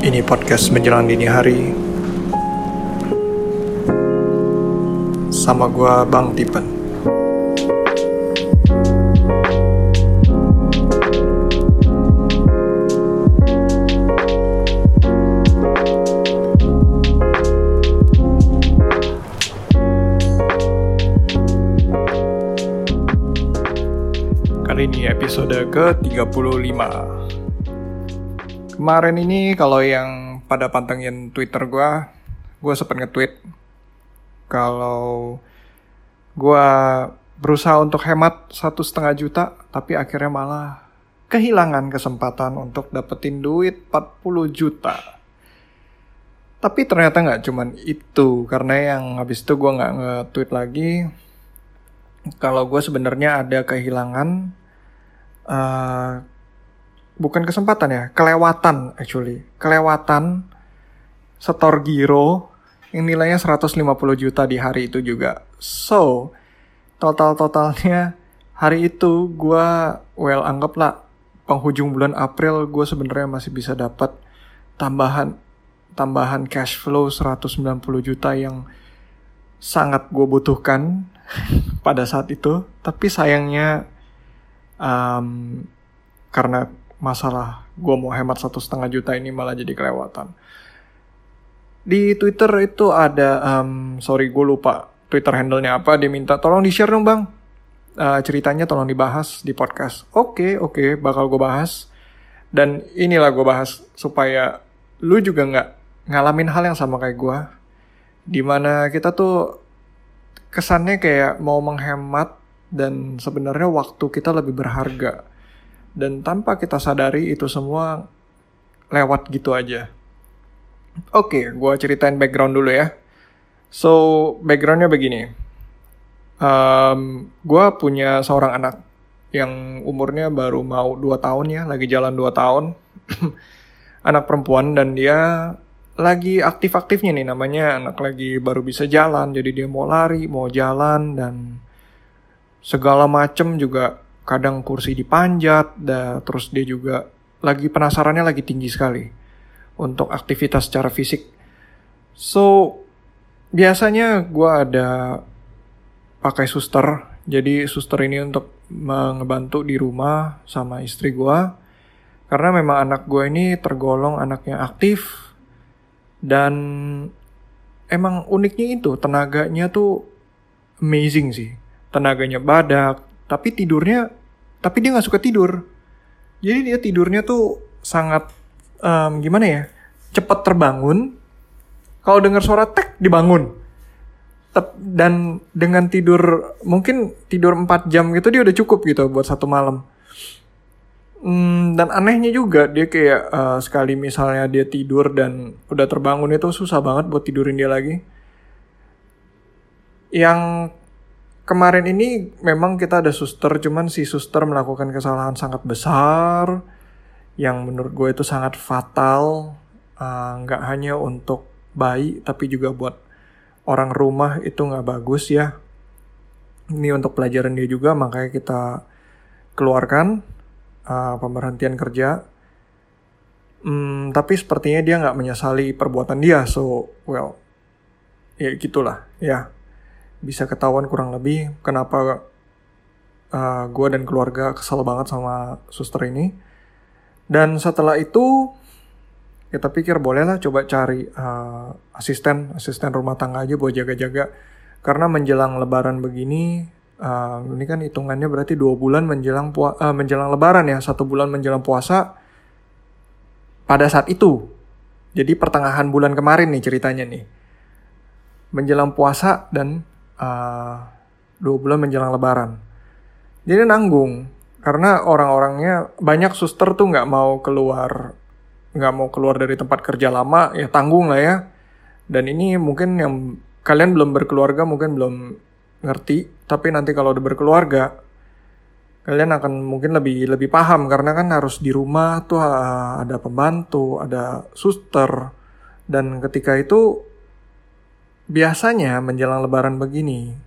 Ini podcast menjelang dini hari. Sama gua Bang Tipen. Kali ini episode ke-35 Kemarin ini kalau yang pada pantengin Twitter gua, gua sempat nge-tweet kalau gua berusaha untuk hemat satu setengah juta, tapi akhirnya malah kehilangan kesempatan untuk dapetin duit 40 juta. Tapi ternyata nggak cuman itu, karena yang habis itu gua nggak nge-tweet lagi. Kalau gue sebenarnya ada kehilangan uh, bukan kesempatan ya, kelewatan actually. Kelewatan setor giro yang nilainya 150 juta di hari itu juga. So, total-totalnya hari itu gue well anggaplah penghujung bulan April gue sebenarnya masih bisa dapat tambahan tambahan cash flow 190 juta yang sangat gue butuhkan pada saat itu. Tapi sayangnya um, karena masalah gue mau hemat satu setengah juta ini malah jadi kelewatan. Di Twitter itu ada, um, sorry gue lupa Twitter handle-nya apa, dia minta tolong di-share dong bang. Uh, ceritanya tolong dibahas di podcast. Oke, okay, oke, okay, bakal gue bahas. Dan inilah gue bahas supaya lu juga nggak ngalamin hal yang sama kayak gue. Di mana kita tuh kesannya kayak mau menghemat dan sebenarnya waktu kita lebih berharga. Dan tanpa kita sadari itu semua lewat gitu aja. Oke, okay, gue ceritain background dulu ya. So, backgroundnya begini. Um, gue punya seorang anak yang umurnya baru mau 2 tahun ya, lagi jalan 2 tahun. anak perempuan dan dia lagi aktif-aktifnya nih namanya anak lagi baru bisa jalan jadi dia mau lari mau jalan dan segala macem juga kadang kursi dipanjat dan terus dia juga lagi penasarannya lagi tinggi sekali untuk aktivitas secara fisik. So biasanya gue ada pakai suster. Jadi suster ini untuk ngebantu di rumah sama istri gue karena memang anak gue ini tergolong anaknya aktif dan emang uniknya itu tenaganya tuh amazing sih. Tenaganya badak, tapi tidurnya, tapi dia nggak suka tidur. Jadi dia tidurnya tuh sangat um, gimana ya? Cepat terbangun. Kalau dengar suara tek dibangun. Dan dengan tidur mungkin tidur 4 jam gitu dia udah cukup gitu buat satu malam. Hmm, dan anehnya juga dia kayak uh, sekali misalnya dia tidur dan udah terbangun itu susah banget buat tidurin dia lagi. Yang kemarin ini memang kita ada suster, cuman si suster melakukan kesalahan sangat besar yang menurut gue itu sangat fatal. Eh, nggak uh, hanya untuk bayi tapi juga buat orang rumah itu nggak bagus ya. Ini untuk pelajaran dia juga makanya kita keluarkan uh, pemberhentian kerja. Hmm, tapi sepertinya dia nggak menyesali perbuatan dia, so well, ya gitulah, ya bisa ketahuan kurang lebih kenapa uh, eh, gue dan keluarga kesal banget sama suster ini. Dan setelah itu kita pikir bolehlah coba cari uh, asisten asisten rumah tangga aja buat jaga-jaga karena menjelang lebaran begini uh, ini kan hitungannya berarti dua bulan menjelang uh, menjelang Lebaran ya, satu bulan menjelang puasa. Pada saat itu, jadi pertengahan bulan kemarin nih ceritanya nih, menjelang puasa dan uh, dua bulan menjelang Lebaran. Jadi nanggung karena orang-orangnya banyak suster tuh nggak mau keluar nggak mau keluar dari tempat kerja lama ya tanggung lah ya dan ini mungkin yang kalian belum berkeluarga mungkin belum ngerti, tapi nanti kalau udah berkeluarga, kalian akan mungkin lebih lebih paham karena kan harus di rumah tuh ada pembantu, ada suster, dan ketika itu biasanya menjelang lebaran begini,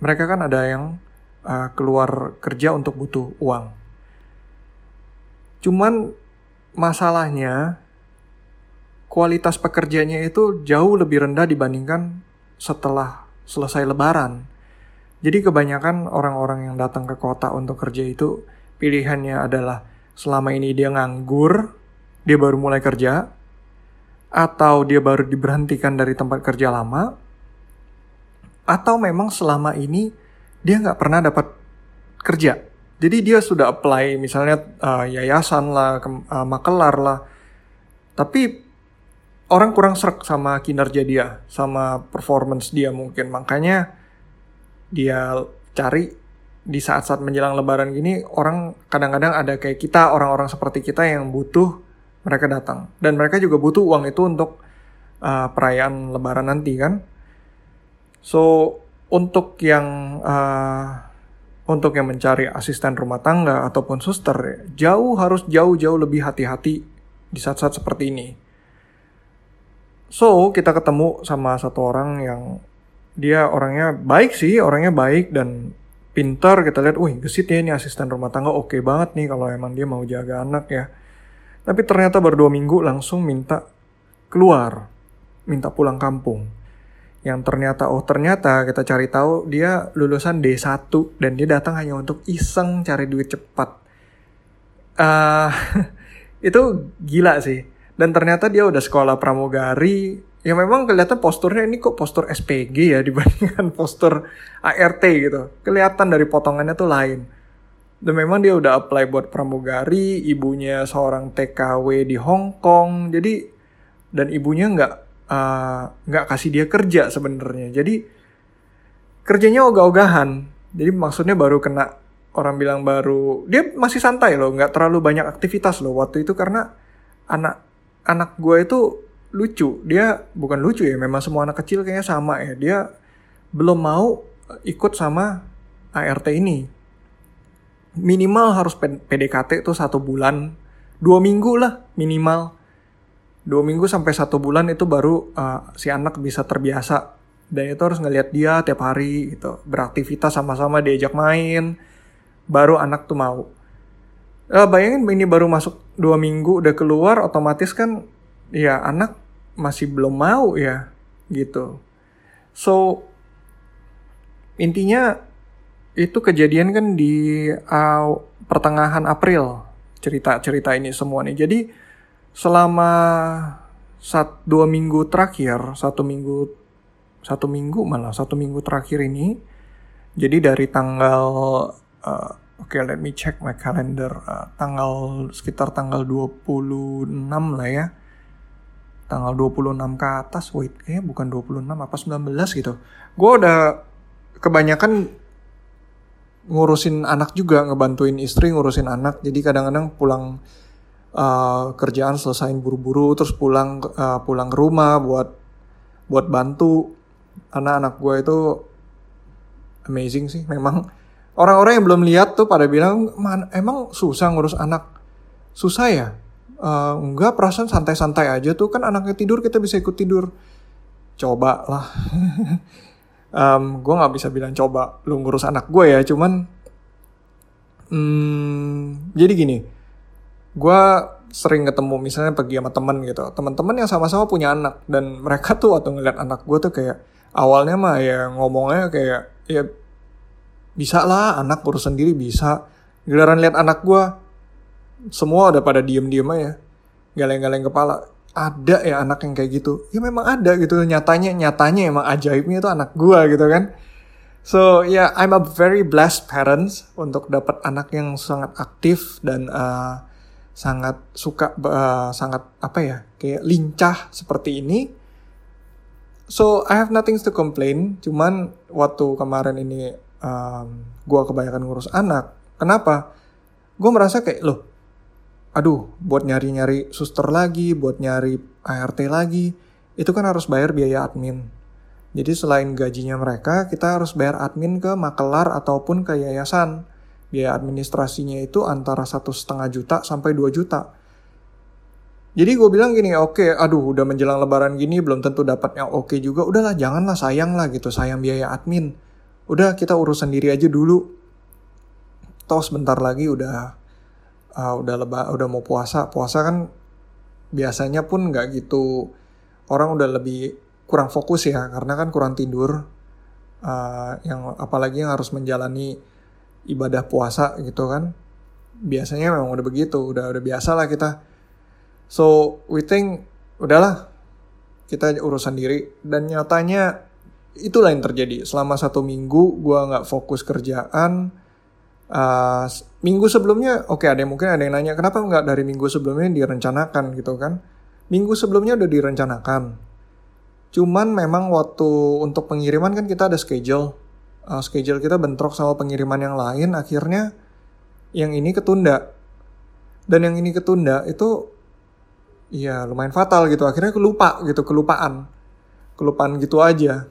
mereka kan ada yang uh, keluar kerja untuk butuh uang. Cuman masalahnya kualitas pekerjanya itu jauh lebih rendah dibandingkan setelah selesai lebaran. Jadi kebanyakan orang-orang yang datang ke kota untuk kerja itu pilihannya adalah selama ini dia nganggur, dia baru mulai kerja, atau dia baru diberhentikan dari tempat kerja lama, atau memang selama ini dia nggak pernah dapat kerja. Jadi dia sudah apply misalnya uh, yayasan lah, ke, uh, makelar lah, tapi orang kurang serak sama kinerja dia, sama performance dia mungkin. Makanya dia cari di saat-saat menjelang lebaran gini, orang kadang-kadang ada kayak kita, orang-orang seperti kita yang butuh mereka datang. Dan mereka juga butuh uang itu untuk uh, perayaan lebaran nanti kan. So, untuk yang uh, untuk yang mencari asisten rumah tangga ataupun suster, jauh harus jauh-jauh lebih hati-hati di saat-saat seperti ini So, kita ketemu sama satu orang yang dia orangnya baik sih, orangnya baik dan pintar. Kita lihat, wih gesit ya ini asisten rumah tangga oke okay banget nih kalau emang dia mau jaga anak ya. Tapi ternyata baru dua minggu langsung minta keluar, minta pulang kampung. Yang ternyata, oh ternyata kita cari tahu dia lulusan D1 dan dia datang hanya untuk iseng cari duit cepat. Uh, itu gila sih. Dan ternyata dia udah sekolah pramugari. Ya memang kelihatan posturnya ini kok postur SPG ya dibandingkan postur ART gitu. Kelihatan dari potongannya tuh lain. Dan memang dia udah apply buat pramugari ibunya seorang TKW di Hong Kong. Jadi dan ibunya nggak uh, nggak kasih dia kerja sebenarnya jadi kerjanya ogah-ogahan jadi maksudnya baru kena orang bilang baru dia masih santai loh nggak terlalu banyak aktivitas loh waktu itu karena anak anak gue itu lucu. Dia bukan lucu ya, memang semua anak kecil kayaknya sama ya. Dia belum mau ikut sama ART ini. Minimal harus PDKT itu satu bulan, dua minggu lah minimal. Dua minggu sampai satu bulan itu baru uh, si anak bisa terbiasa. Dan itu harus ngelihat dia tiap hari gitu. Beraktivitas sama-sama diajak main. Baru anak tuh mau uh, bayangin ini baru masuk dua minggu udah keluar otomatis kan ya anak masih belum mau ya gitu so intinya itu kejadian kan di uh, pertengahan April cerita-cerita ini semua nih jadi selama satu dua minggu terakhir satu minggu satu minggu malah satu minggu terakhir ini jadi dari tanggal uh, Oke, okay, let me check my calendar. Uh, tanggal sekitar tanggal 26 lah ya. Tanggal 26 ke atas, wait, kayaknya bukan 26 apa 19 gitu. Gue udah kebanyakan ngurusin anak juga, ngebantuin istri ngurusin anak. Jadi kadang-kadang pulang uh, kerjaan selesain buru-buru, terus pulang uh, pulang ke rumah buat buat bantu. Karena anak gue itu amazing sih, memang orang-orang yang belum lihat tuh pada bilang, Man, emang susah ngurus anak? Susah ya? Uh, enggak, perasaan santai-santai aja tuh kan anaknya tidur kita bisa ikut tidur. Coba lah. um, gue nggak bisa bilang coba lu ngurus anak gue ya, cuman hmm, jadi gini, gue sering ketemu misalnya pergi sama temen gitu, teman-teman yang sama-sama punya anak. Dan mereka tuh waktu ngeliat anak gue tuh kayak awalnya mah ya ngomongnya kayak ya bisa lah anak urus sendiri bisa. Giliran lihat anak gue semua udah pada diem-diem aja galeng-galeng kepala. Ada ya anak yang kayak gitu. Ya memang ada gitu. Nyatanya nyatanya emang ajaibnya itu anak gue gitu kan. So ya yeah, I'm a very blessed parents untuk dapat anak yang sangat aktif dan uh, sangat suka uh, sangat apa ya kayak lincah seperti ini so I have nothing to complain cuman waktu kemarin ini um, gue kebanyakan ngurus anak. Kenapa? Gue merasa kayak loh, aduh, buat nyari-nyari suster lagi, buat nyari ART lagi, itu kan harus bayar biaya admin. Jadi selain gajinya mereka, kita harus bayar admin ke makelar ataupun ke yayasan. Biaya administrasinya itu antara satu setengah juta sampai 2 juta. Jadi gue bilang gini, oke, okay, aduh udah menjelang lebaran gini belum tentu dapat yang oke okay juga. Udahlah, janganlah sayang lah gitu, sayang biaya admin. Udah kita urus sendiri aja dulu. Toh sebentar lagi udah uh, udah leba udah mau puasa. Puasa kan biasanya pun nggak gitu. Orang udah lebih kurang fokus ya karena kan kurang tidur. Uh, yang apalagi yang harus menjalani ibadah puasa gitu kan biasanya memang udah begitu udah udah biasa lah kita. So we think udahlah kita urusan diri dan nyatanya itulah yang terjadi. Selama satu minggu gue nggak fokus kerjaan uh, minggu sebelumnya oke okay, ada yang mungkin ada yang nanya kenapa nggak dari minggu sebelumnya direncanakan gitu kan? Minggu sebelumnya udah direncanakan. Cuman memang waktu untuk pengiriman kan kita ada schedule uh, schedule kita bentrok sama pengiriman yang lain akhirnya yang ini ketunda. Dan yang ini ketunda itu ya lumayan fatal gitu. Akhirnya kelupa gitu kelupaan. Kelupaan gitu aja.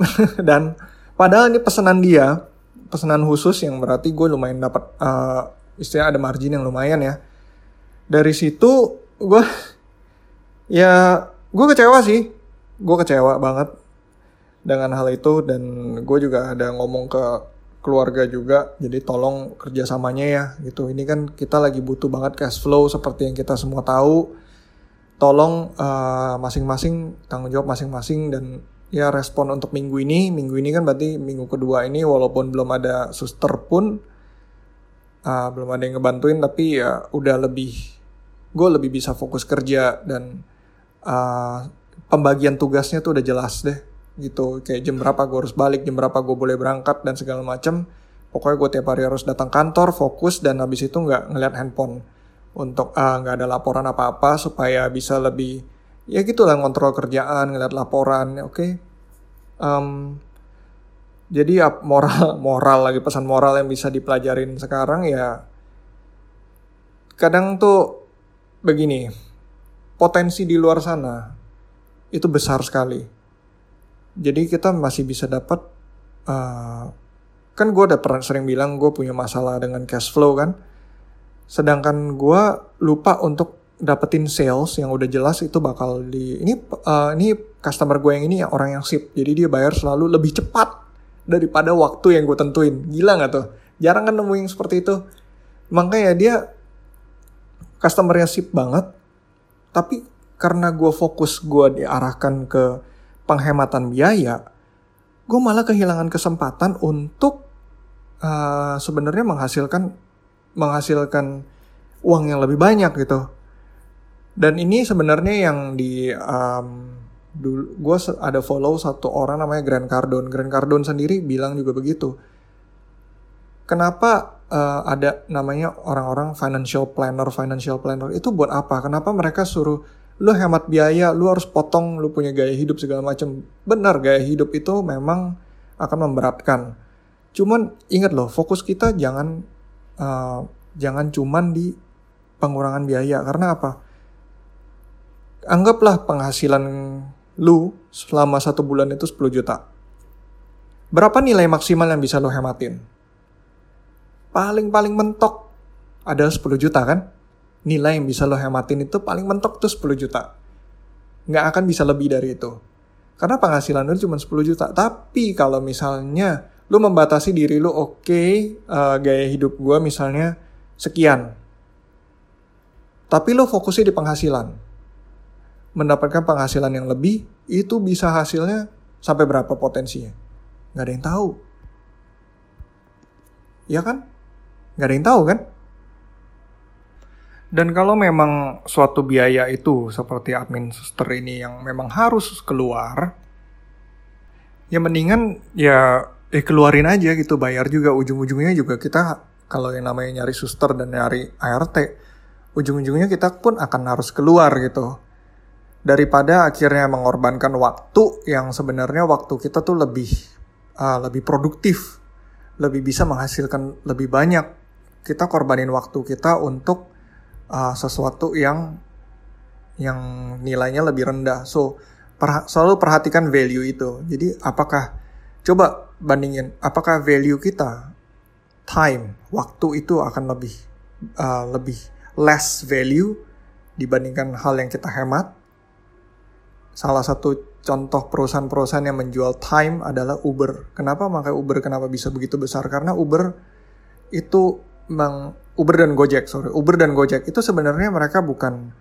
Dan padahal ini pesanan dia pesanan khusus yang berarti gue lumayan dapat uh, istilah ada margin yang lumayan ya. Dari situ gue ya gue kecewa sih. Gue kecewa banget dengan hal itu dan gue juga ada ngomong ke keluarga juga jadi tolong kerjasamanya ya gitu. Ini kan kita lagi butuh banget cash flow seperti yang kita semua tahu. Tolong uh, masing-masing tanggung jawab masing-masing dan ya respon untuk minggu ini. Minggu ini kan berarti minggu kedua ini walaupun belum ada suster pun uh, belum ada yang ngebantuin tapi ya udah lebih gue lebih bisa fokus kerja dan uh, pembagian tugasnya tuh udah jelas deh gitu. Kayak jam berapa gue harus balik jam berapa gue boleh berangkat dan segala macam pokoknya gue tiap hari harus datang kantor fokus dan habis itu nggak ngeliat handphone untuk nggak uh, ada laporan apa-apa supaya bisa lebih ya gitulah ngontrol kerjaan ngeliat laporan oke. Okay? um, jadi ya moral moral lagi pesan moral yang bisa dipelajarin sekarang ya kadang tuh begini potensi di luar sana itu besar sekali jadi kita masih bisa dapat uh, kan gue udah pernah sering bilang gue punya masalah dengan cash flow kan? Sedangkan gue lupa untuk dapetin sales yang udah jelas itu bakal di ini uh, ini customer gue yang ini ya orang yang sip. Jadi dia bayar selalu lebih cepat daripada waktu yang gue tentuin. Gila nggak tuh? Jarang kan nemuin seperti itu. Makanya dia customernya sip banget tapi karena gue fokus gue diarahkan ke penghematan biaya gue malah kehilangan kesempatan untuk uh, sebenarnya menghasilkan menghasilkan uang yang lebih banyak gitu dan ini sebenarnya yang di um, dulu gue ada follow satu orang namanya Grant Cardone. Grant Cardone sendiri bilang juga begitu. Kenapa uh, ada namanya orang-orang financial planner, financial planner itu buat apa? Kenapa mereka suruh lu hemat biaya, lu harus potong, lu punya gaya hidup segala macam. Benar gaya hidup itu memang akan memberatkan. Cuman ingat loh, fokus kita jangan uh, jangan cuman di pengurangan biaya karena apa? anggaplah penghasilan lu selama satu bulan itu 10 juta. Berapa nilai maksimal yang bisa lu hematin? Paling-paling mentok adalah 10 juta kan? Nilai yang bisa lo hematin itu paling mentok tuh 10 juta. Nggak akan bisa lebih dari itu. Karena penghasilan lu cuma 10 juta. Tapi kalau misalnya lu membatasi diri lu oke okay, uh, eh, gaya hidup gue misalnya sekian. Tapi lu fokusnya di penghasilan mendapatkan penghasilan yang lebih, itu bisa hasilnya sampai berapa potensinya? Nggak ada yang tahu. Ya kan? Nggak ada yang tahu kan? Dan kalau memang suatu biaya itu seperti admin suster ini yang memang harus keluar, ya mendingan ya eh keluarin aja gitu, bayar juga. Ujung-ujungnya juga kita kalau yang namanya nyari suster dan nyari ART, ujung-ujungnya kita pun akan harus keluar gitu. Daripada akhirnya mengorbankan waktu yang sebenarnya waktu kita tuh lebih uh, lebih produktif, lebih bisa menghasilkan lebih banyak. Kita korbanin waktu kita untuk uh, sesuatu yang yang nilainya lebih rendah. So per, selalu perhatikan value itu. Jadi apakah coba bandingin apakah value kita time waktu itu akan lebih uh, lebih less value dibandingkan hal yang kita hemat salah satu contoh perusahaan-perusahaan yang menjual time adalah Uber. Kenapa makanya Uber kenapa bisa begitu besar? Karena Uber itu meng, Uber dan Gojek, sorry, Uber dan Gojek itu sebenarnya mereka bukan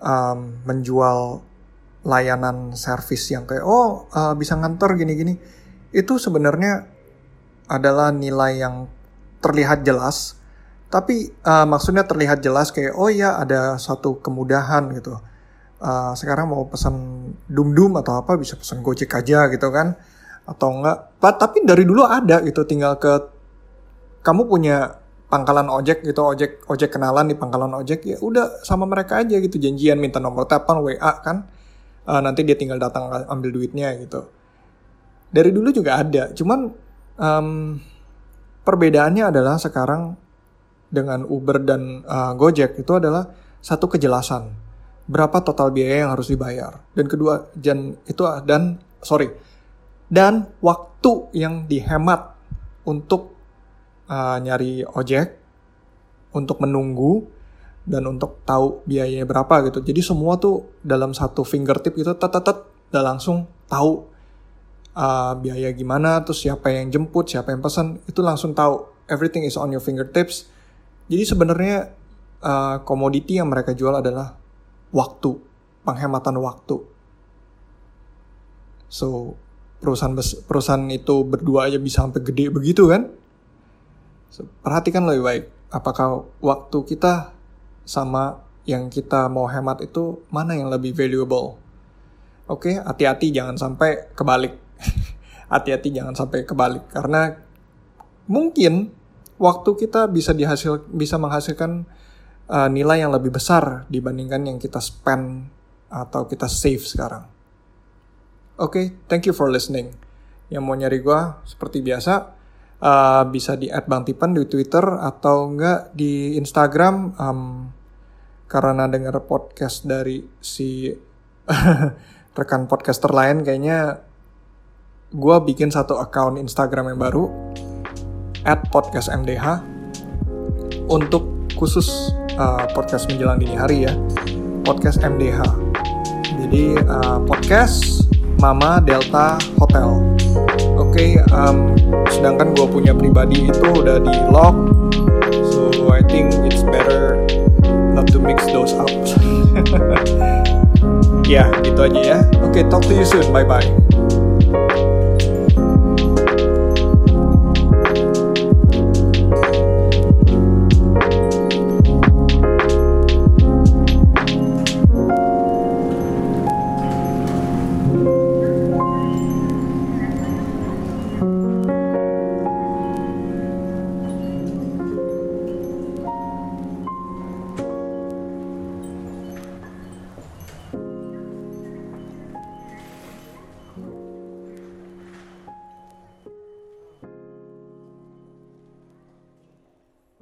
um, menjual layanan servis yang kayak oh uh, bisa ngantor gini-gini. Itu sebenarnya adalah nilai yang terlihat jelas, tapi uh, maksudnya terlihat jelas kayak oh ya ada satu kemudahan gitu. Uh, sekarang mau pesan dum dum atau apa bisa pesan Gojek aja gitu kan atau enggak. Tapi dari dulu ada gitu tinggal ke kamu punya pangkalan ojek gitu ojek ojek kenalan di pangkalan ojek ya udah sama mereka aja gitu. Janjian minta nomor telepon WA kan. Uh, nanti dia tinggal datang ambil duitnya gitu. Dari dulu juga ada cuman um, perbedaannya adalah sekarang dengan Uber dan uh, Gojek itu adalah satu kejelasan berapa total biaya yang harus dibayar. Dan kedua dan itu dan sorry dan waktu yang dihemat untuk uh, nyari ojek untuk menunggu dan untuk tahu biayanya berapa gitu. Jadi semua tuh dalam satu fingertip gitu, tet tet udah langsung tahu uh, biaya gimana, terus siapa yang jemput, siapa yang pesan, itu langsung tahu. Everything is on your fingertips. Jadi sebenarnya uh, komoditi yang mereka jual adalah waktu, penghematan waktu. So perusahaan perusahaan itu berdua aja bisa sampai gede begitu kan? Perhatikan lebih baik apakah waktu kita sama yang kita mau hemat itu mana yang lebih valuable. Oke, okay? hati-hati jangan sampai kebalik. hati-hati jangan sampai kebalik karena mungkin waktu kita bisa dihasil bisa menghasilkan uh, nilai yang lebih besar dibandingkan yang kita spend atau kita save sekarang. Oke, okay, thank you for listening. Yang mau nyari gue seperti biasa, uh, bisa di add Bang Tipan di Twitter atau enggak di Instagram um, karena dengar podcast dari si rekan podcaster lain kayaknya gue bikin satu account Instagram yang baru at podcast MDH untuk khusus uh, podcast menjelang dini hari ya podcast MDH jadi uh, podcast Mama Delta Hotel okay, um, sedangkan gue punya pribadi itu udah di lock. So I think it's better not to mix those up. Ya gitu aja ya. Oke okay, talk to you soon. Bye bye